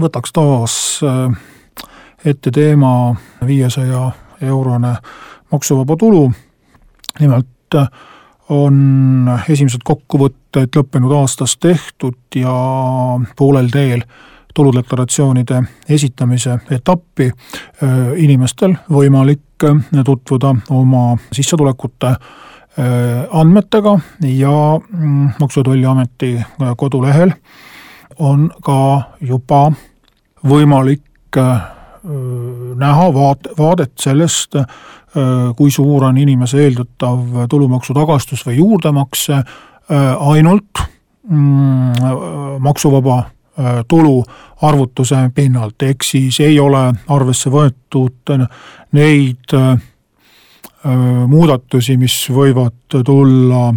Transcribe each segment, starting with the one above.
võtaks taas äh, ette teema viiesaja eurone maksuvaba tulu. nimelt äh, on esimesed kokkuvõtted lõppenud aastast tehtud ja poolel teel tuludeklaratsioonide esitamise etappi äh, inimestel võimalik tutvuda oma sissetulekute andmetega ja mm, Maksu- ja Tolliameti kodulehel on ka juba võimalik äh, näha vaat-, vaadet sellest, äh, kui suur on inimese eeldatav tulumaksu tagastus või juurdemakse äh, ainult mm, maksuvaba tulu arvutuse pinnalt, ehk siis ei ole arvesse võetud neid muudatusi, mis võivad tulla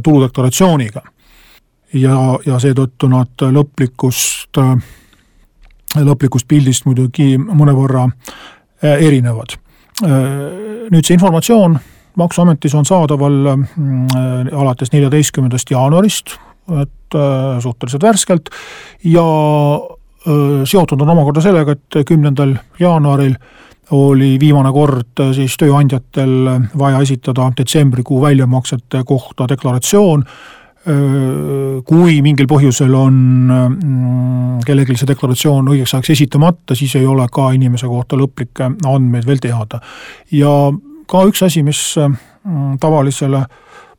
tuludeklaratsiooniga ja, ja seetõttu nad lõplikust, lõplikust pildist muidugi mõnevõrra äh, erinevad. Äh, nüüd see informatsioon Maksuametis on saadaval alates neljateistkümnendast jaanuarist, et äh, suhteliselt värskelt ja seotud on omakorda sellega, et kümnendal jaanuaril oli viimane kord siis tööandjatel vaja esitada detsembrikuu väljamaksete kohta deklaratsioon kui mingil põhjusel on mm, kellelgi see deklaratsioon õigeks ajaks esitamata, siis ei ole ka inimese kohta lõplikke andmeid veel teada. ja ka üks asi, mis mm, tavalisele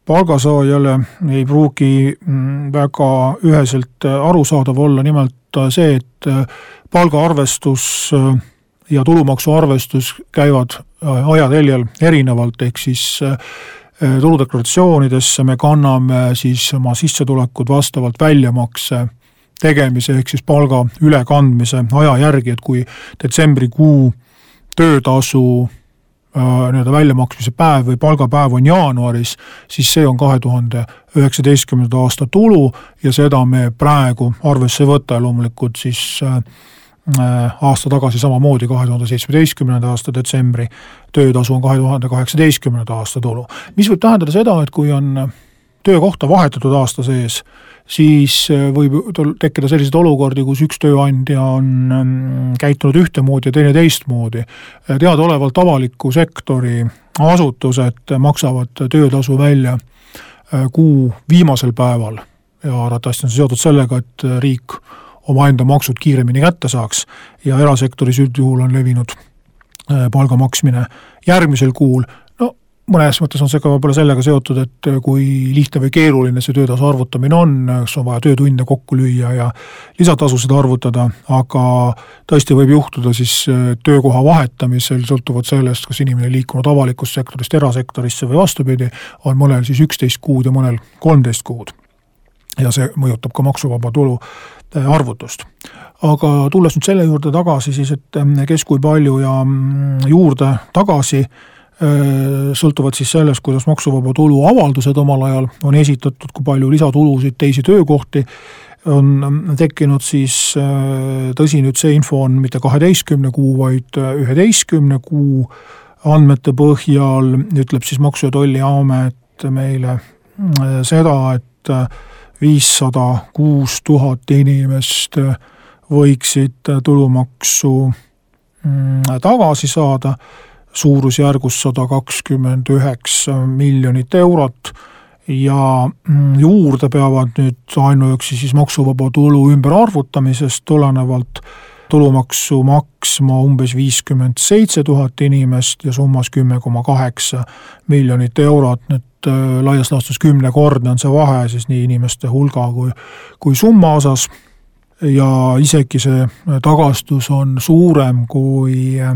palgasaajale ei pruugi mm, väga üheselt arusaadav olla, nimelt see, et palgaarvestus ja tulumaksuarvestus käivad ajateljel erinevalt, ehk siis Äh, tuludeklaratsioonidesse me kanname siis oma sissetulekud vastavalt väljamakse tegemise ehk siis palga ülekandmise aja järgi, et kui detsembrikuu töötasu äh, nii-öelda väljamaksmise päev või palgapäev on jaanuaris, siis see on kahe tuhande üheksateistkümnenda aasta tulu ja seda me praegu arvesse ei võta ja loomulikult siis Äh, aasta tagasi samamoodi, kahe tuhande seitsmeteistkümnenda aasta detsembri töötasu on kahe tuhande kaheksateistkümnenda aasta tulu. mis võib tähendada seda, et kui on töökohta vahetatud aasta sees, siis äh, võib tekkida selliseid olukordi, kus üks tööandja on mm, käitunud ühtemoodi ja teine teistmoodi. Äh, teadaolevalt avaliku sektori asutused maksavad töötasu välja kuu viimasel päeval ja arvatavasti on see seotud sellega, et riik omaenda maksud kiiremini kätte saaks ja erasektoris üldjuhul on levinud äh, palga maksmine järgmisel kuul, no mõnes mõttes on see ka võib-olla sellega seotud, et äh, kui lihtne või keeruline see töötasu arvutamine on, eks on vaja töötunde kokku lüüa ja lisatasusid arvutada, aga tõesti võib juhtuda siis äh, töökoha vahetamisel, sõltuvalt sellest, kas inimene liikunud avalikust sektorist erasektorisse või vastupidi, on mõnel siis üksteist kuud ja mõnel kolmteist kuud ja see mõjutab ka maksuvaba tulu äh, arvutust. aga tulles nüüd selle juurde tagasi siis, et äh, kes kui palju ja mm, juurde tagasi, äh, sõltuvalt siis sellest, kuidas maksuvaba tulu avaldused omal ajal on esitatud, kui palju lisatulusid, teisi töökohti on mm, tekkinud, siis tõsi, nüüd see info on mitte kaheteistkümne kuu, vaid üheteistkümne kuu andmete põhjal ütleb siis Maksu- ja Tolliamet meile seda, et viissada kuus tuhat inimest võiksid tulumaksu mm, tagasi saada. Suurusjärgus sada kakskümmend üheksa miljonit eurot. Ja mm, juurde peavad nüüd ainuüksi siis maksuvaba tulu ümberarvutamisest tulenevalt tulumaksu maksma umbes viiskümmend seitse tuhat inimest ja summas kümme koma kaheksa miljonit eurot, nüüd äh, laias laastus kümnekordne on see vahe siis nii inimeste hulga kui, kui summa osas. Ja isegi see tagastus on suurem kui äh,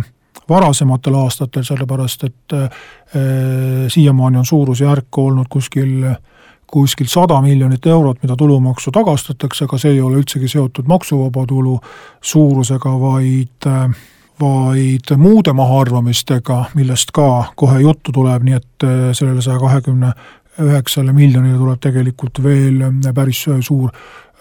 varasematel aastatel, sellepärast et äh, siiamaani on suurusjärk olnud kuskil kuskilt sada miljonit eurot, mida tulumaksu tagastatakse, aga see ei ole üldsegi seotud maksuvaba tulu suurusega, vaid vaid muude mahaarvamistega, millest ka kohe juttu tuleb, nii et sellele saja kahekümne üheksale miljonile tuleb tegelikult veel päris suur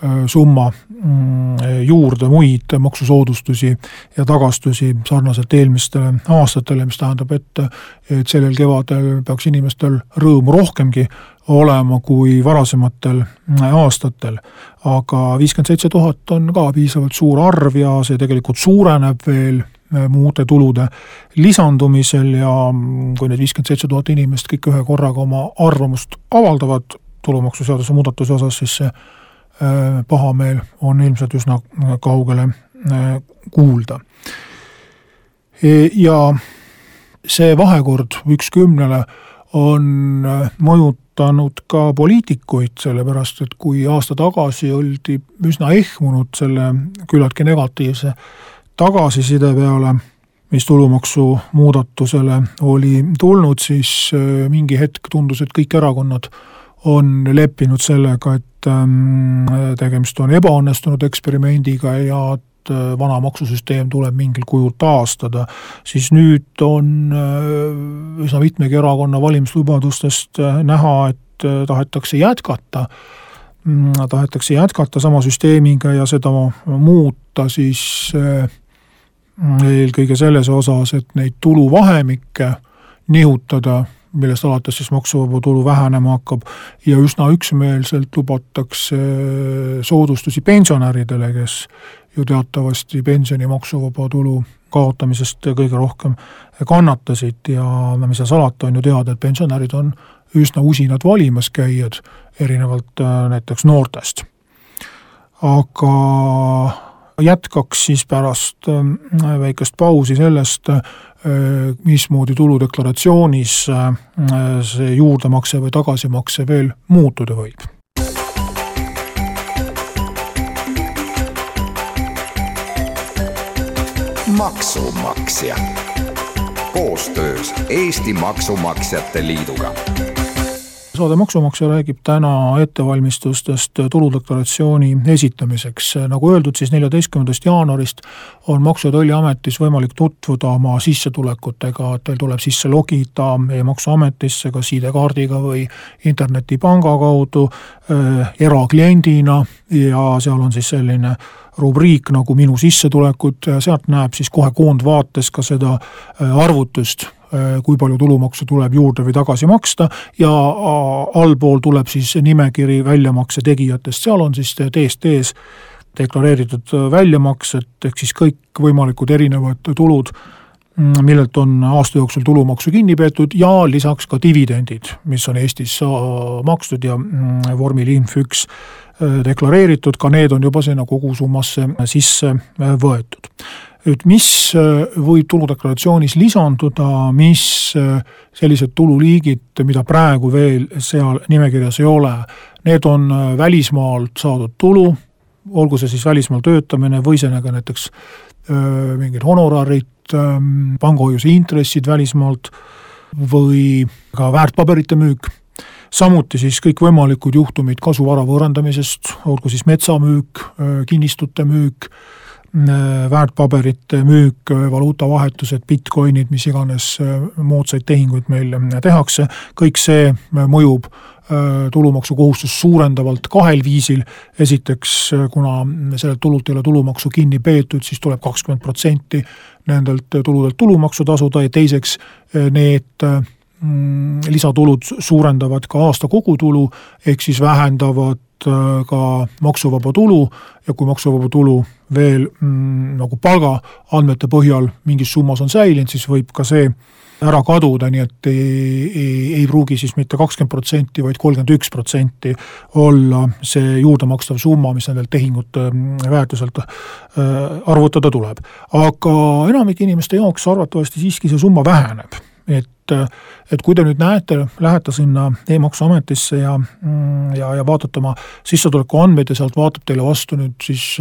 Äh, summa mm, juurde muid maksusoodustusi ja tagastusi sarnaselt eelmistele aastatele, mis tähendab, et et sellel kevadel peaks inimestel rõõmu rohkemgi olema kui varasematel aastatel. aga viiskümmend seitse tuhat on ka piisavalt suur arv ja see tegelikult suureneb veel muude tulude lisandumisel ja kui need viiskümmend seitse tuhat inimest kõik ühe korraga oma arvamust avaldavad tulumaksuseaduse muudatuse osas, siis see Äh, pahameel on ilmselt üsna äh, kaugele äh, kuulda. E, ja see vahekord üks kümnele on mõjutanud ka poliitikuid, sellepärast et kui aasta tagasi oldi üsna ehmunud selle küllaltki negatiivse tagasiside peale, mis tulumaksu muudatusele oli tulnud, siis mingi hetk tundus, et kõik erakonnad on leppinud sellega, et ähm, tegemist on ebaõnnestunud eksperimendiga ja äh, vana maksusüsteem tuleb mingil kujul taastada, siis nüüd on äh, üsna mitmegi erakonna valimislubadustest äh, näha, et tahetakse jätkata, mm, tahetakse jätkata sama süsteemiga ja seda muuta siis eelkõige selles osas, et neid tuluvahemikke nihutada millest alates siis maksuvaba tulu vähenema hakkab ja üsna üksmeelselt lubatakse soodustusi pensionäridele, kes ju teatavasti pensioni maksuvaba tulu kaotamisest kõige rohkem kannatasid ja mis seal salata, on ju teada, et pensionärid on üsna usinad valimas käijad, erinevalt äh, näiteks noortest. aga jätkaks siis pärast äh, väikest pausi sellest, äh, mismoodi tuludeklaratsioonis äh, see juurdemakse või tagasimakse veel muutuda võib. maksumaksja koostöös Eesti Maksumaksjate Liiduga saade Maksumaksja räägib täna ettevalmistustest tuludeklaratsiooni esitamiseks. nagu öeldud, siis neljateistkümnendast jaanuarist on Maksu- ja Tolliametis võimalik tutvuda oma sissetulekutega, teil tuleb sisse logida e-maksuametisse kas ID-kaardiga või internetipanga kaudu äh, erakliendina ja seal on siis selline rubriik nagu minu sissetulekud, sealt näeb siis kohe koondvaates ka seda äh, arvutust kui palju tulumaksu tuleb juurde või tagasi maksta ja allpool tuleb siis nimekiri väljamakse tegijatest, seal on siis teest ees deklareeritud väljamaksed, ehk siis kõikvõimalikud erinevad tulud, mm, millelt on aasta jooksul tulumaksu kinni peetud ja lisaks ka dividendid, mis on Eestis makstud ja mm, vormil inf üks äh, deklareeritud, ka need on juba sinna kogusummasse sisse äh, võetud nüüd mis äh, võib tuludeklaratsioonis lisanduda, mis äh, sellised tululiigid, mida praegu veel seal nimekirjas ei ole, need on äh, välismaalt saadud tulu, olgu see siis välismaal töötamine või sellega näiteks mingid honorarid, ähm, pangahoiuse intressid välismaalt või ka väärtpaberite müük. Samuti siis kõikvõimalikud juhtumid kasuvara võõrandamisest, olgu siis metsamüük, kinnistute müük väärtpaberite müük, äh, valuutavahetused, Bitcoinid, mis iganes äh, moodsaid tehinguid meil tehakse, kõik see mõjub tulumaksukohustust suurendavalt kahel viisil, esiteks kuna sellelt tulult ei ole tulumaksu kinni peetud, siis tuleb kakskümmend protsenti nendelt tuludelt tulumaksu tasuda ja teiseks need lisatulud suurendavad ka aasta kogutulu, ehk siis vähendavad ka maksuvaba tulu ja kui maksuvaba tulu veel mm, nagu palgaandmete põhjal mingis summas on säilinud, siis võib ka see ära kaduda, nii et ei, ei, ei pruugi siis mitte kakskümmend protsenti, vaid kolmkümmend üks protsenti olla see juurdemakstav summa, mis nendelt tehingute mm, väärtuselt äh, arvutada tuleb. aga enamike inimeste jaoks arvatavasti siiski see summa väheneb et, et kui te nüüd näete, lähete sinna e-maksuametisse ja, ja, ja vaatate oma sissetulekuandmeid ja sealt vaatab teile vastu nüüd siis,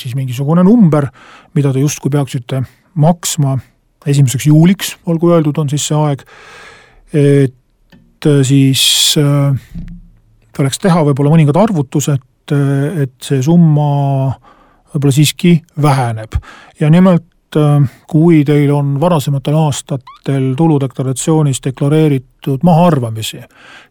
siis mingisugune number, mida te justkui peaksite maksma esimeseks juuliks, olgu öeldud, on siis see aeg, et siis tuleks teha võib-olla mõningad arvutused, et see summa võib-olla siiski väheneb. Ja nimelt kui teil on varasematel aastatel tuludeklaratsioonis deklareeritud mahaarvamisi,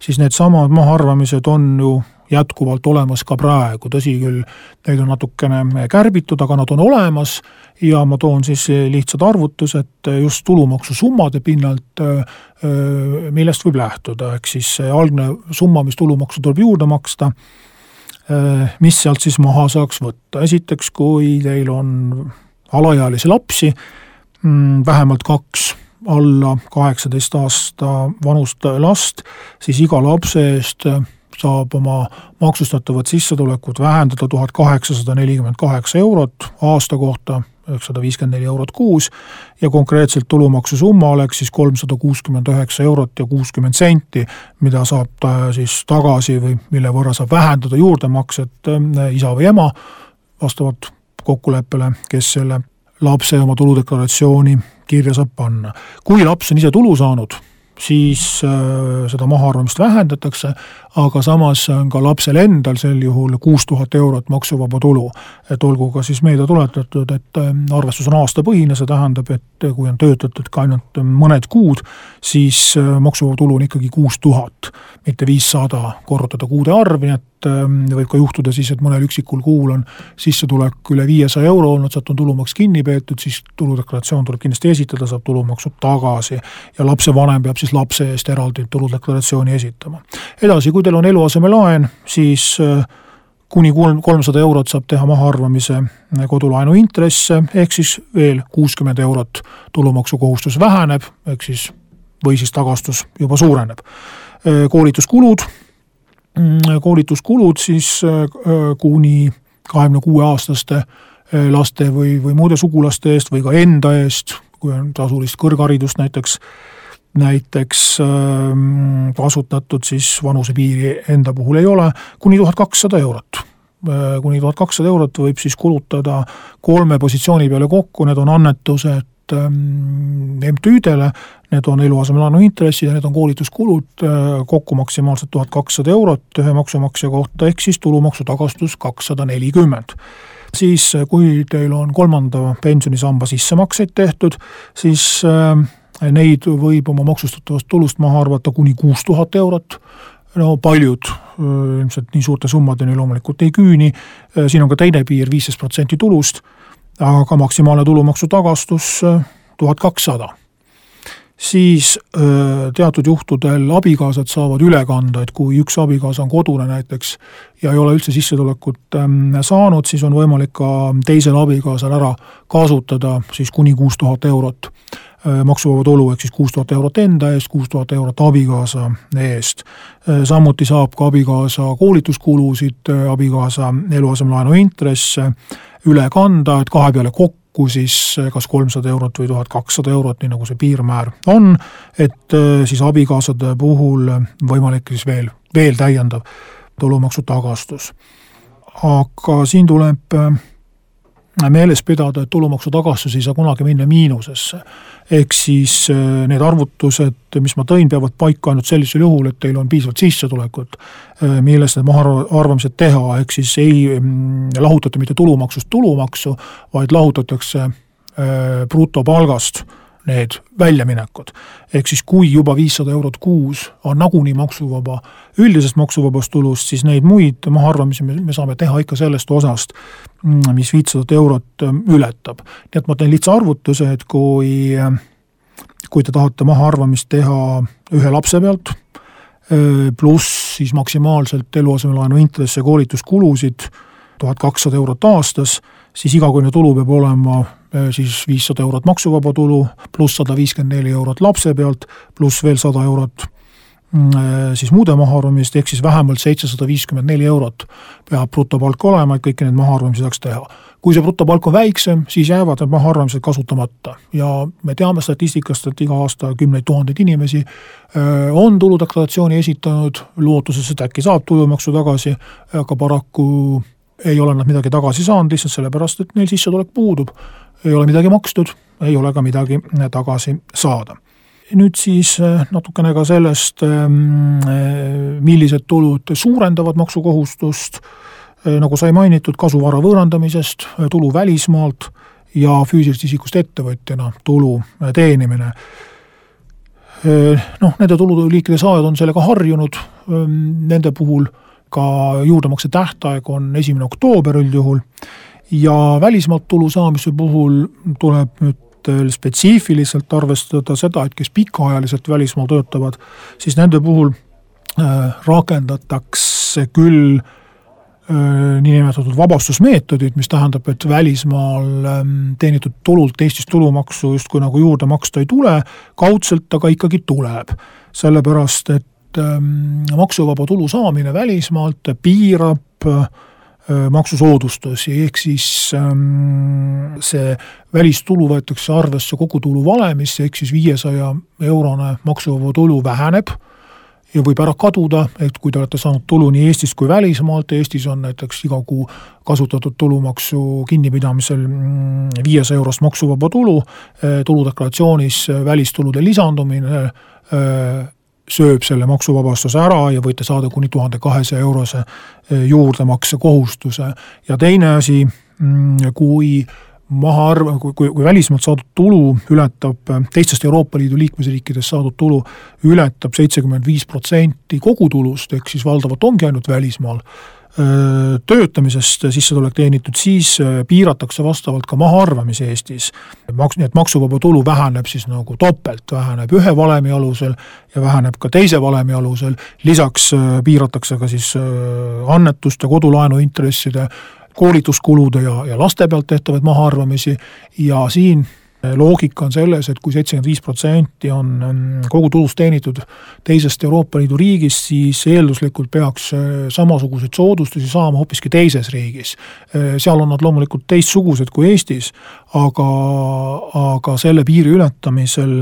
siis needsamad mahaarvamised on ju jätkuvalt olemas ka praegu, tõsi küll, neid on natukene kärbitud, aga nad on olemas. Ja ma toon siis lihtsad arvutused just tulumaksusummade pinnalt, millest võib lähtuda, ehk siis see algne summa, mis tulumaksu tuleb juurde maksta, mis sealt siis maha saaks võtta, esiteks kui teil on alaealisi lapsi, mm, vähemalt kaks alla kaheksateist aasta vanust last, siis iga lapse eest saab oma maksustatavat sissetulekut vähendada tuhat kaheksasada nelikümmend kaheksa eurot aasta kohta, üheksasada viiskümmend neli eurot kuus, ja konkreetselt tulumaksusumma oleks siis kolmsada kuuskümmend üheksa eurot ja kuuskümmend senti, mida saab ta siis tagasi või mille võrra saab vähendada juurdemakset äh, isa või ema, vastavalt kokkuleppele, kes selle lapse oma tuludeklaratsiooni kirja saab panna. kui laps on ise tulu saanud, siis äh, seda mahaarvamist vähendatakse, aga samas on ka lapsel endal sel juhul kuus tuhat eurot maksuvaba tulu. et olgu ka siis meelde tuletatud, et äh, arvestus on aastapõhine, see tähendab, et kui on töötatud ka ainult mõned kuud, siis äh, maksuvaba tulu on ikkagi kuus tuhat, mitte viissada korrutada kuude arv, nii et võib ka juhtuda siis, et mõnel üksikul kuul on sissetulek üle viiesaja euro olnud, sealt on tulumaks kinni peetud, siis tuludeklaratsioon tuleb kindlasti esitada, saab tulumaksu tagasi ja lapsevanem peab siis lapse eest eraldi tuludeklaratsiooni esitama. edasi, kui teil on eluasemelaen, siis äh, kuni kolm, kolmsada eurot saab teha mahaarvamise äh, kodulaenu intresse, ehk siis veel kuuskümmend eurot tulumaksukohustus väheneb, ehk siis või siis tagastus juba suureneb. Äh, koolituskulud, mm, koolituskulud siis kuni kahekümne kuue aastaste laste või, või muude sugulaste eest või ka enda eest, kui on tasulist kõrgharidust näiteks näiteks ähm, kasutatud, siis vanusepiiri enda puhul ei ole, kuni tuhat kakssada eurot. Äh, kuni tuhat kakssada eurot võib siis kulutada kolme positsiooni peale kokku, need on annetused ähm, MTÜ-dele, need on eluasemelaenu intressid ja need on koolituskulud, äh, kokku maksimaalselt tuhat kakssada eurot ühe maksumaksja kohta, ehk siis tulumaksu tagastus kakssada nelikümmend. Siis kui teil on kolmanda pensionisamba sissemakseid tehtud, siis äh, Neid võib oma maksustatavast tulust maha arvata kuni kuus tuhat eurot, no paljud ilmselt nii suurte summadeni loomulikult ei küüni, siin on ka teine piir, viisteist protsenti tulust, aga maksimaalne tulumaksu tagastus tuhat kakssada. Siis teatud juhtudel abikaasad saavad üle kanda, et kui üks abikaasa on kodune näiteks ja ei ole üldse sissetulekut saanud, siis on võimalik ka teisel abikaasal ära kasutada siis kuni kuus tuhat eurot Äh, maksuvaba tulu ehk siis kuus tuhat eurot enda eest, kuus tuhat eurot abikaasa eest. Äh, samuti saab ka abikaasa koolituskulusid, äh, abikaasa eluasemelaenu intresse üle kanda, et kahe peale kokku siis kas kolmsada eurot või tuhat kakssada eurot, nii nagu see piirmäär on, et siis abikaasade puhul võimalik siis veel, veel täiendav tulumaksu tagastus. aga siin tuleb meeles pidada, et tulumaksu tagastus ei saa kunagi minna miinusesse. ehk siis äh, need arvutused, mis ma tõin, peavad paika ainult sellisel juhul, et teil on piisavalt sissetulekut, äh, millest need mahaarvamised teha, ehk siis ei mm, lahutata mitte tulumaksust tulumaksu, vaid lahutatakse äh, brutopalgast need väljaminekud. ehk siis kui juba viissada eurot kuus on nagunii maksuvaba üldisest maksuvabast tulust, siis neid muid mahaarvamisi me, me saame teha ikka sellest osast, mm, mis viitsadat eurot ähm, ületab. nii et ma teen lihtsa arvutuse, et kui, äh, kui te tahate mahaarvamist teha ühe lapse pealt, äh, pluss siis maksimaalselt eluasemelaenu intresse, koolituskulusid, tuhat kakssada eurot aastas, siis igakuine tulu peab olema siis viissada eurot maksuvaba tulu, pluss sada viiskümmend neli eurot lapse pealt, pluss veel sada eurot mm, äh, siis muude mahaarvamist, ehk siis vähemalt seitsesada viiskümmend neli eurot peab brutopalk olema, et kõiki neid mahaarvamisi saaks teha. kui see brutopalk on väiksem, siis jäävad need mahaarvamised kasutamata ja me teame statistikast, et iga aasta kümneid tuhandeid inimesi äh, on tuludeklaratsiooni esitanud lootuses, et äkki saab tulumaksu tagasi, aga paraku ei ole nad midagi tagasi saanud lihtsalt sellepärast, et neil sissetulek puudub ei ole midagi makstud, ei ole ka midagi tagasi saada. nüüd siis natukene ka sellest, millised tulud suurendavad maksukohustust, nagu sai mainitud, kasuvara võõrandamisest, tulu välismaalt ja füüsilisest isikust ettevõtjana tulu teenimine noh, nende tululiikide saajad on sellega harjunud, nende puhul ka juurdemakse tähtaeg on esimene oktoober üldjuhul ja välismaalt tulu saamise puhul tuleb nüüd spetsiifiliselt arvestada seda, et kes pikaajaliselt välismaal töötavad, siis nende puhul rakendatakse küll äh, Äh, niinimetatud vabastusmeetodid, mis tähendab, et välismaal ähm, teenitud tulult Eestis tulumaksu justkui nagu juurde maksta ei tule, kaudselt aga ikkagi tuleb. sellepärast, et ähm, maksuvaba tulu saamine välismaalt piirab äh, maksusoodustusi, ehk siis ähm, see välistulu võetakse arvesse kogutulu valemisse, ehk siis viiesaja eurone maksuvaba tulu väheneb ja võib ära kaduda, et kui te olete saanud tulu nii Eestist kui välismaalt, Eestis on näiteks iga kuu kasutatud tulumaksu kinnipidamisel mm, viiesaja eurost maksuvaba tulu, eh, tuludeklaratsioonis välistulude lisandumine sööb selle maksuvabastuse ära ja võite saada kuni tuhande kahesaja eurose eh, juurdemakse kohustuse. ja teine asi, mm, kui maha arv-, kui, kui, kui välismaalt saadud tulu ületab, teistest Euroopa Liidu liikmesriikidest saadud tulu ületab seitsekümmend viis protsenti kogutulust, ehk siis valdavalt ongi ainult välismaal, töötamisest sissetulek teenitud, siis piiratakse vastavalt ka mahaarvamisi Eestis. maks-, nii et maksuvaba tulu väheneb siis nagu topelt, väheneb ühe valemi alusel ja väheneb ka teise valemi alusel, lisaks piiratakse ka siis annetuste, kodulaenu intresside koolituskulude ja, ja laste pealt tehtavaid mahaarvamisi ja siin loogika on selles, et kui seitsekümmend viis protsenti on kogu tulust teenitud teisest Euroopa Liidu riigist, siis eelduslikult peaks äh, samasuguseid soodustusi saama hoopiski teises riigis. Äh, seal on nad loomulikult teistsugused kui Eestis, aga, aga selle piiri ületamisel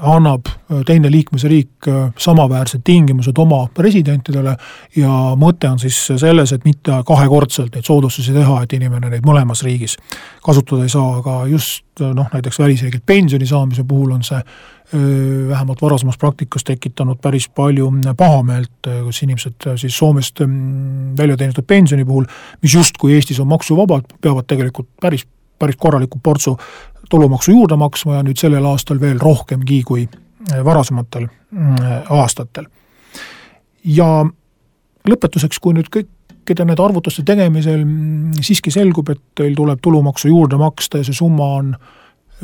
annab äh, teine liikmesriik äh, samaväärsed tingimused oma residentidele ja mõte on siis selles, et mitte kahekordselt neid soodustusi teha, et inimene neid mõlemas riigis kasutada ei saa, aga just noh, näiteks välisriigilt pensioni saamise puhul on see vähemalt varasemas praktikas tekitanud päris palju pahameelt, kus inimesed siis Soomest mm, välja teenitud pensioni puhul, mis justkui Eestis on maksuvabad, peavad tegelikult päris päris korraliku portsu tulumaksu juurde maksma ja nüüd sellel aastal veel rohkemgi kui eh, varasematel mm, aastatel. ja lõpetuseks, kui nüüd kõikide nende arvutuste tegemisel mm, siiski selgub, et teil tuleb tulumaksu juurde maksta ja see summa on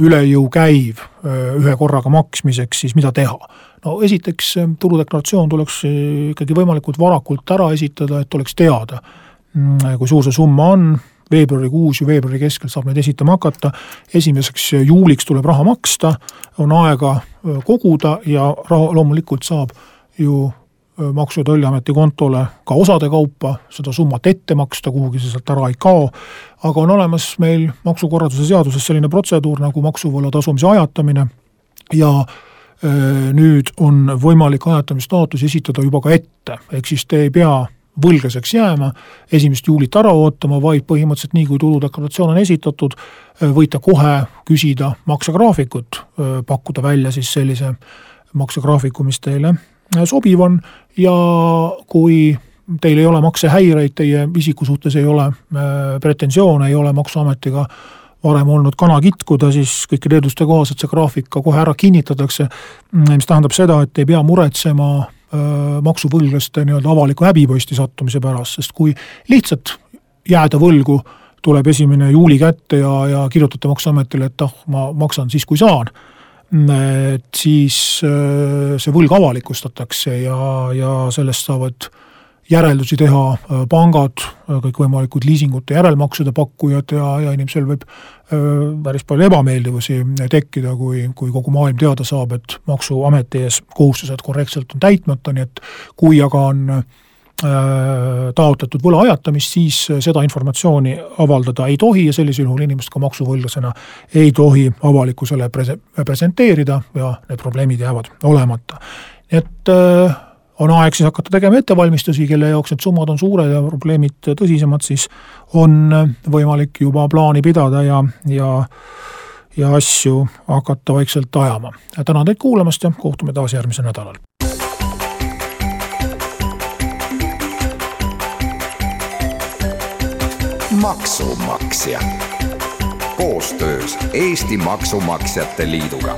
üle jõu käiv eh, ühe korraga maksmiseks, siis mida teha? no esiteks, eh, tuludeklaratsioon tuleks ikkagi võimalikult varakult ära esitada, et oleks teada, mm, kui suur see summa on, veebruarikuus ja veebruari keskel saab neid esitama hakata, esimeseks juuliks tuleb raha maksta, on aega koguda ja raha loomulikult saab ju Maksu- ja Tolliameti kontole ka osade kaupa seda summat ette maksta, kuhugi see sealt ära ei kao, aga on olemas meil maksukorralduse seaduses selline protseduur nagu maksuvõla tasumise ajatamine ja nüüd on võimalik ajatamistaotlusi esitada juba ka ette, ehk siis te ei pea võlglaseks jääma, esimest juulit ära ootama, vaid põhimõtteliselt nii, kui tuludeklaratsioon on esitatud, võite kohe küsida maksegraafikut, pakkuda välja siis sellise maksegraafiku, mis teile sobiv on. Ja kui teil ei ole maksehäireid, teie isiku suhtes ei ole pretensioone, ei ole Maksuametiga varem olnud kana kitkuda, siis kõikide eelduste kohaselt see graafik ka kohe ära kinnitatakse, mis tähendab seda, et ei pea muretsema Äh, maksuvõlglaste nii-öelda avaliku häbiposti sattumise pärast, sest kui lihtsalt jääda võlgu, tuleb esimene juuli kätte ja, ja kirjutate Maksuametile, et ah, ma maksan siis, kui saan, et siis äh, see võlg avalikustatakse ja, ja sellest saavad järeldusi teha äh, pangad, kõikvõimalikud liisingute järelmaksude pakkujad ja, ja inimesel võib päris palju ebameeldivusi tekkida, kui, kui kogu maailm teada saab, et Maksuameti ees kohustused korrektselt on täitmata, nii et kui aga on taotletud võla ajatamist, siis seda informatsiooni avaldada ei tohi ja sellisel juhul inimest ka maksuvõlglasena ei tohi avalikkusele prese-, presenteerida ja need probleemid jäävad olemata. et äh, on aeg siis hakata tegema ettevalmistusi, kelle jaoks need summad on suured ja probleemid tõsisemad, siis on äh, võimalik juba plaani pidada ja, ja ja asju hakata vaikselt ajama. tänan teid kuulamast ja kohtume taas järgmisel nädalal. maksumaksja koostöös Eesti Maksumaksjate Liiduga